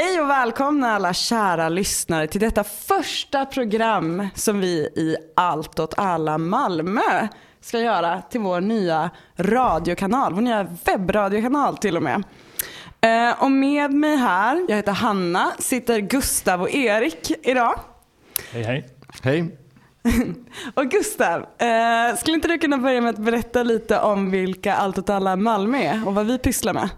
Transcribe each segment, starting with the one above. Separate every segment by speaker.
Speaker 1: Hej och välkomna alla kära lyssnare till detta första program som vi i Allt åt alla Malmö ska göra till vår nya radiokanal, vår nya webbradiokanal till och med. Eh, och med mig här, jag heter Hanna, sitter Gustav och Erik idag.
Speaker 2: Hej hej.
Speaker 3: Hej.
Speaker 1: och Gustav, eh, skulle inte du kunna börja med att berätta lite om vilka Allt åt alla Malmö är och vad vi pysslar med?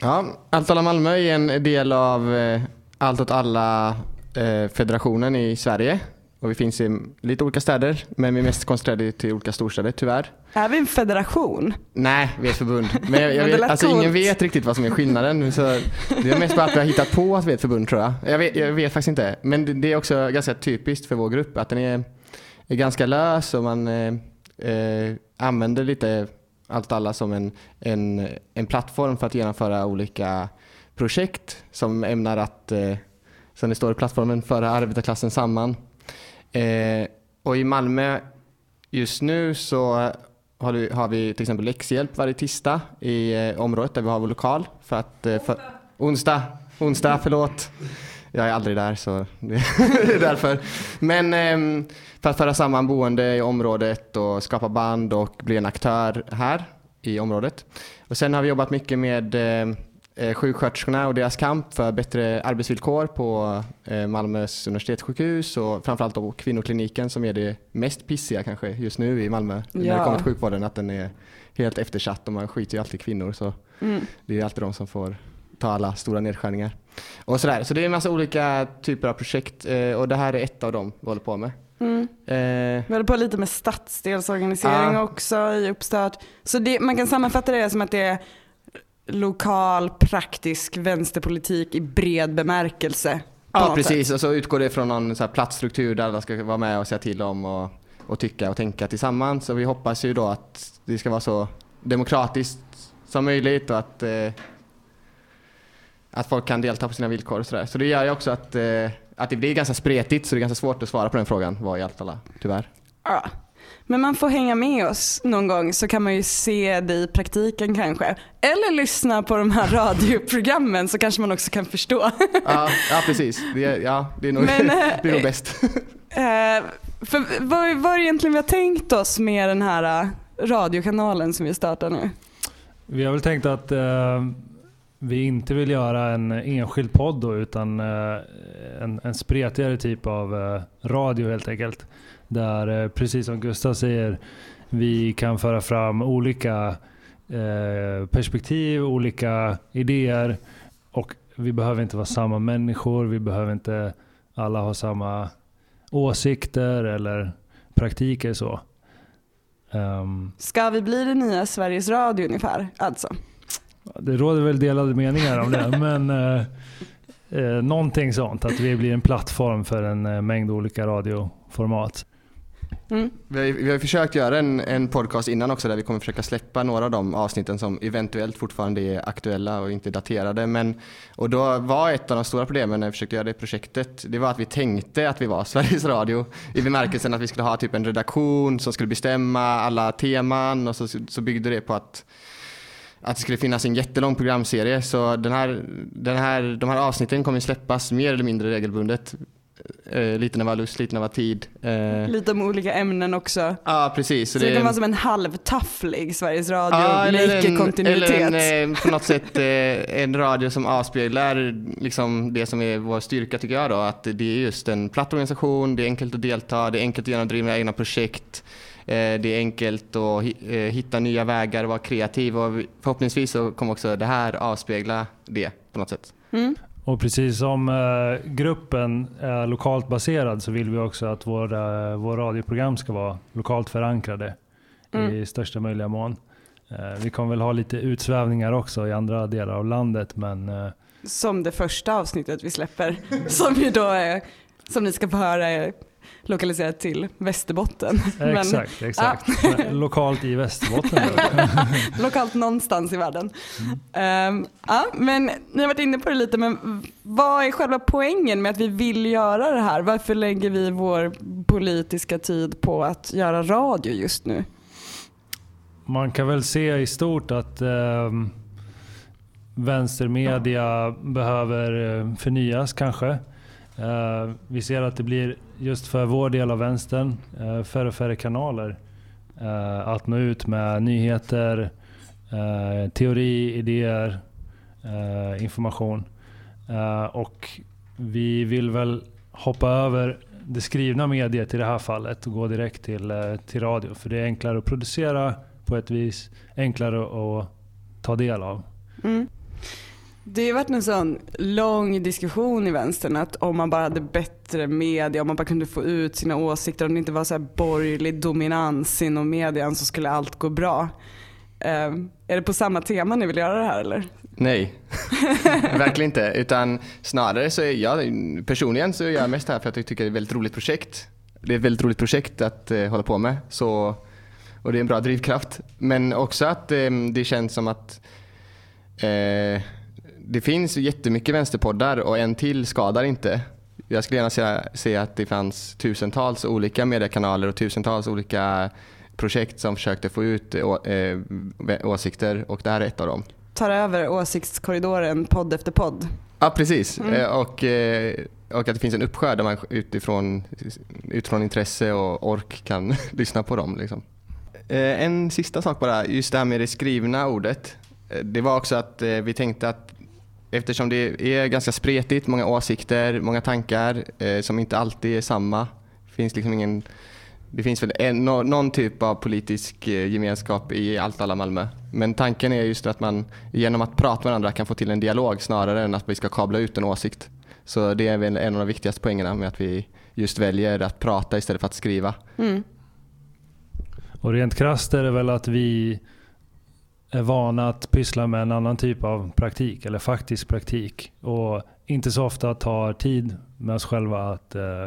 Speaker 3: Ja, Allt alla Malmö är en del av eh, Allt åt alla eh, federationen i Sverige. Och vi finns i lite olika städer, men vi är mest koncentrerade till olika storstäder tyvärr.
Speaker 1: Är vi en federation?
Speaker 3: Nej, vi är ett förbund. Men, jag, jag
Speaker 1: Men
Speaker 3: vet, alltså, ingen vet riktigt vad som är skillnaden. Så det är mest bara att vi har hittat på att vi är ett förbund tror jag. Jag vet, jag vet faktiskt inte. Men det, det är också ganska typiskt för vår grupp att den är, är ganska lös och man eh, eh, använder lite allt alla som en, en, en plattform för att genomföra olika projekt som ämnar att, eh, som det står i plattformen, föra arbetarklassen samman. Eh, och i Malmö just nu så har vi, har vi till exempel läxhjälp varje tisdag i eh, området där vi har vår lokal. För att, eh, för, onsdag, onsdag, förlåt. Jag är aldrig där så det är därför. Men ehm, för att föra samman boende i området och skapa band och bli en aktör här i området. Och sen har vi jobbat mycket med eh, eh, sjuksköterskorna och deras kamp för bättre arbetsvillkor på eh, Malmös universitetssjukhus och framförallt då kvinnokliniken som är det mest pissiga kanske just nu i Malmö när
Speaker 1: Ja.
Speaker 3: det kommer till sjukvården att den är helt eftersatt och man skiter ju alltid i kvinnor så
Speaker 1: Mm.
Speaker 3: det är alltid de som får ta alla stora nedskärningar. Och sådär. Så det är en massa olika typer av projekt eh, och det här är ett av dem vi håller på med.
Speaker 1: Mm.
Speaker 3: Eh,
Speaker 1: Vi håller på lite med stadsdelsorganisering
Speaker 3: Ja.
Speaker 1: också i uppstart. Så det, man kan sammanfatta det som att det är lokal praktisk vänsterpolitik i bred bemärkelse.
Speaker 3: Ja precis och så utgår det från någon så platsstruktur där alla ska vara med och säga till om och, och tycka och tänka tillsammans. Så vi hoppas ju då att det ska vara så demokratiskt som möjligt och att, eh, att folk kan delta på sina villkor och sådär. Så det gör ju också att, eh, att det blir ganska spretigt så det är ganska svårt att svara på den frågan, vad i allt alla, tyvärr.
Speaker 1: Ja. Men man får hänga med oss någon gång så kan man ju se det i praktiken kanske. Eller lyssna på de här radioprogrammen så kanske man också kan förstå.
Speaker 3: Ja, ja precis. Det, är- ja, det är nog,
Speaker 1: Men, eh,
Speaker 3: det är nog bäst.
Speaker 1: Eh, för vad, vad är det egentligen vi har tänkt oss med den här eh, radiokanalen som vi startar nu?
Speaker 2: Vi har väl tänkt att eh, vi inte vill göra en enskild podd då, utan eh, en, en spretigare typ av eh, radio helt enkelt. Där, eh, precis som Gustav säger, vi kan föra fram olika perspektiv, olika idéer och vi behöver inte vara samma människor, vi behöver inte alla ha samma åsikter eller praktiker så. Um.
Speaker 1: Ska vi bli det nya Sveriges Radio ungefär? Alltså.
Speaker 2: Det råder väl delade meningar om det, men eh, eh, någonting sånt. Att vi blir en plattform för en eh, mängd olika radioformat.
Speaker 1: Mm.
Speaker 3: Vi har, vi har försökt göra en, en podcast innan också där vi kommer försöka släppa några av de avsnitten som eventuellt fortfarande är aktuella och inte daterade. Men, och då var ett av de stora problemen när vi försökte göra det projektet, det var att vi tänkte att vi var Sveriges Radio i bemärkelsen att vi skulle ha typ en redaktion som skulle bestämma alla teman och så, så byggde det på att att det skulle finnas en jättelång programserie. Så den här, den här, de här avsnitten kommer släppas mer eller mindre regelbundet. Eh, lite när vi har lust, lite när vi har tid. Eh,
Speaker 1: Lite om olika ämnen också.
Speaker 3: Ja, precis.
Speaker 1: Så, det, kan vara som en halvtafflig Sveriges Radio med
Speaker 3: eller en,
Speaker 1: icke-kontinuitet.
Speaker 3: eller en, eh, på något sätt eh, en radio som avspeglar liksom det som är vår styrka tycker jag då. Att det är just en platt organisation, det är enkelt att delta, det är enkelt att genomdriva egna projekt. Eh, Det är enkelt att eh, hitta nya vägar och vara kreativ och vi- förhoppningsvis så kommer också det här avspegla det på något sätt.
Speaker 1: Mm.
Speaker 2: Och precis som eh, gruppen är lokalt baserad så vill vi också att våra, vår radioprogram ska vara lokalt förankrade
Speaker 1: Mm.
Speaker 2: i största möjliga mån. Vi kommer väl ha lite utsvävningar också i andra delar av landet men
Speaker 1: Som det första avsnittet vi släpper. Som ju då är, som ni ska få höra lokaliserat till Västerbotten. Men
Speaker 2: exakt, exakt. Men Lokalt i Västerbotten.
Speaker 1: lokalt någonstans i världen. Ehm, ja, men ni har varit inne på det lite, men vad är själva poängen med att vi vill göra det här? Varför lägger vi vår politiska tid på att göra radio just nu?
Speaker 2: Man kan väl se i stort att ehm, vänstermedia behöver eh, förnyas kanske. Eh, vi ser att det blir, just för vår del av vänstern, eh, färre och färre kanaler eh, att nå ut med nyheter, eh, teori, idéer, eh, information. Och vi vill väl hoppa över det skrivna mediet i det här fallet och gå direkt till, till radio. För det är enklare att producera på ett vis, enklare att ta del av. Mm.
Speaker 1: Det har varit en sån lång diskussion i vänstern att om man bara hade bättre media, om man bara kunde få ut sina åsikter, om det inte var så här borgerlig dominans inom median så skulle allt gå bra. Uh, är det på samma tema ni vill göra det här eller?
Speaker 3: Nej, verkligen inte. Utan snarare så är jag personligen så är jag mest här för att jag tycker det är ett väldigt roligt projekt. Det är ett väldigt roligt projekt att uh, hålla på med. Så, och det är en bra drivkraft. Men också att um, det känns som att uh, det finns jättemycket vänsterpoddar och en till skadar inte. Jag skulle gärna se, se att det fanns tusentals olika mediekanaler och tusentals olika projekt som försökte få ut å, äh, åsikter och det här är ett av dem.
Speaker 1: Tar över åsiktskorridoren podd efter podd.
Speaker 3: Ja precis mm. Eh, och, eh, och att det finns en uppskär där man utifrån, utifrån intresse och ork kan lyssna på dem. Liksom. En sista sak bara, just det här med det skrivna ordet. Det var också att vi tänkte att eftersom det är ganska spretigt, många åsikter, många tankar eh, som inte alltid är samma. Det finns liksom ingen det finns väl en, någon typ av politisk eh, gemenskap i allt alla Malmö. Men tanken är just att man genom att prata med varandra kan få till en dialog snarare än att vi ska kabla ut en åsikt. Så det är väl en av de viktigaste poängerna med att vi just väljer att prata istället för att skriva. Mm.
Speaker 2: Och rent krasst är det väl att vi är vana att pyssla med en annan typ av praktik eller faktisk praktik och inte så ofta tar tid med oss själva att, eh,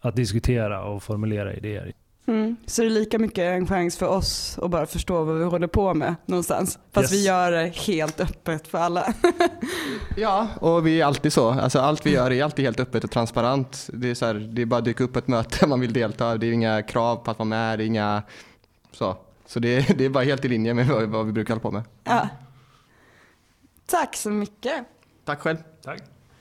Speaker 2: att diskutera och formulera idéer.
Speaker 1: Mm. Så det är lika mycket en chans för oss att bara förstå vad vi håller på med någonstans. Fast yes. vi gör det helt öppet för alla.
Speaker 3: ja, och vi är alltid så. Alltså, allt vi gör är alltid helt öppet och transparent. Det är, så här, det är bara att dyka upp ett möte man vill delta. Det är inga krav på att vara med. Det är inga så. Så det, det är bara helt i linje med vad, vad vi brukar hålla på med.
Speaker 1: Ja. Tack så mycket.
Speaker 3: Tack själv.
Speaker 2: Tack.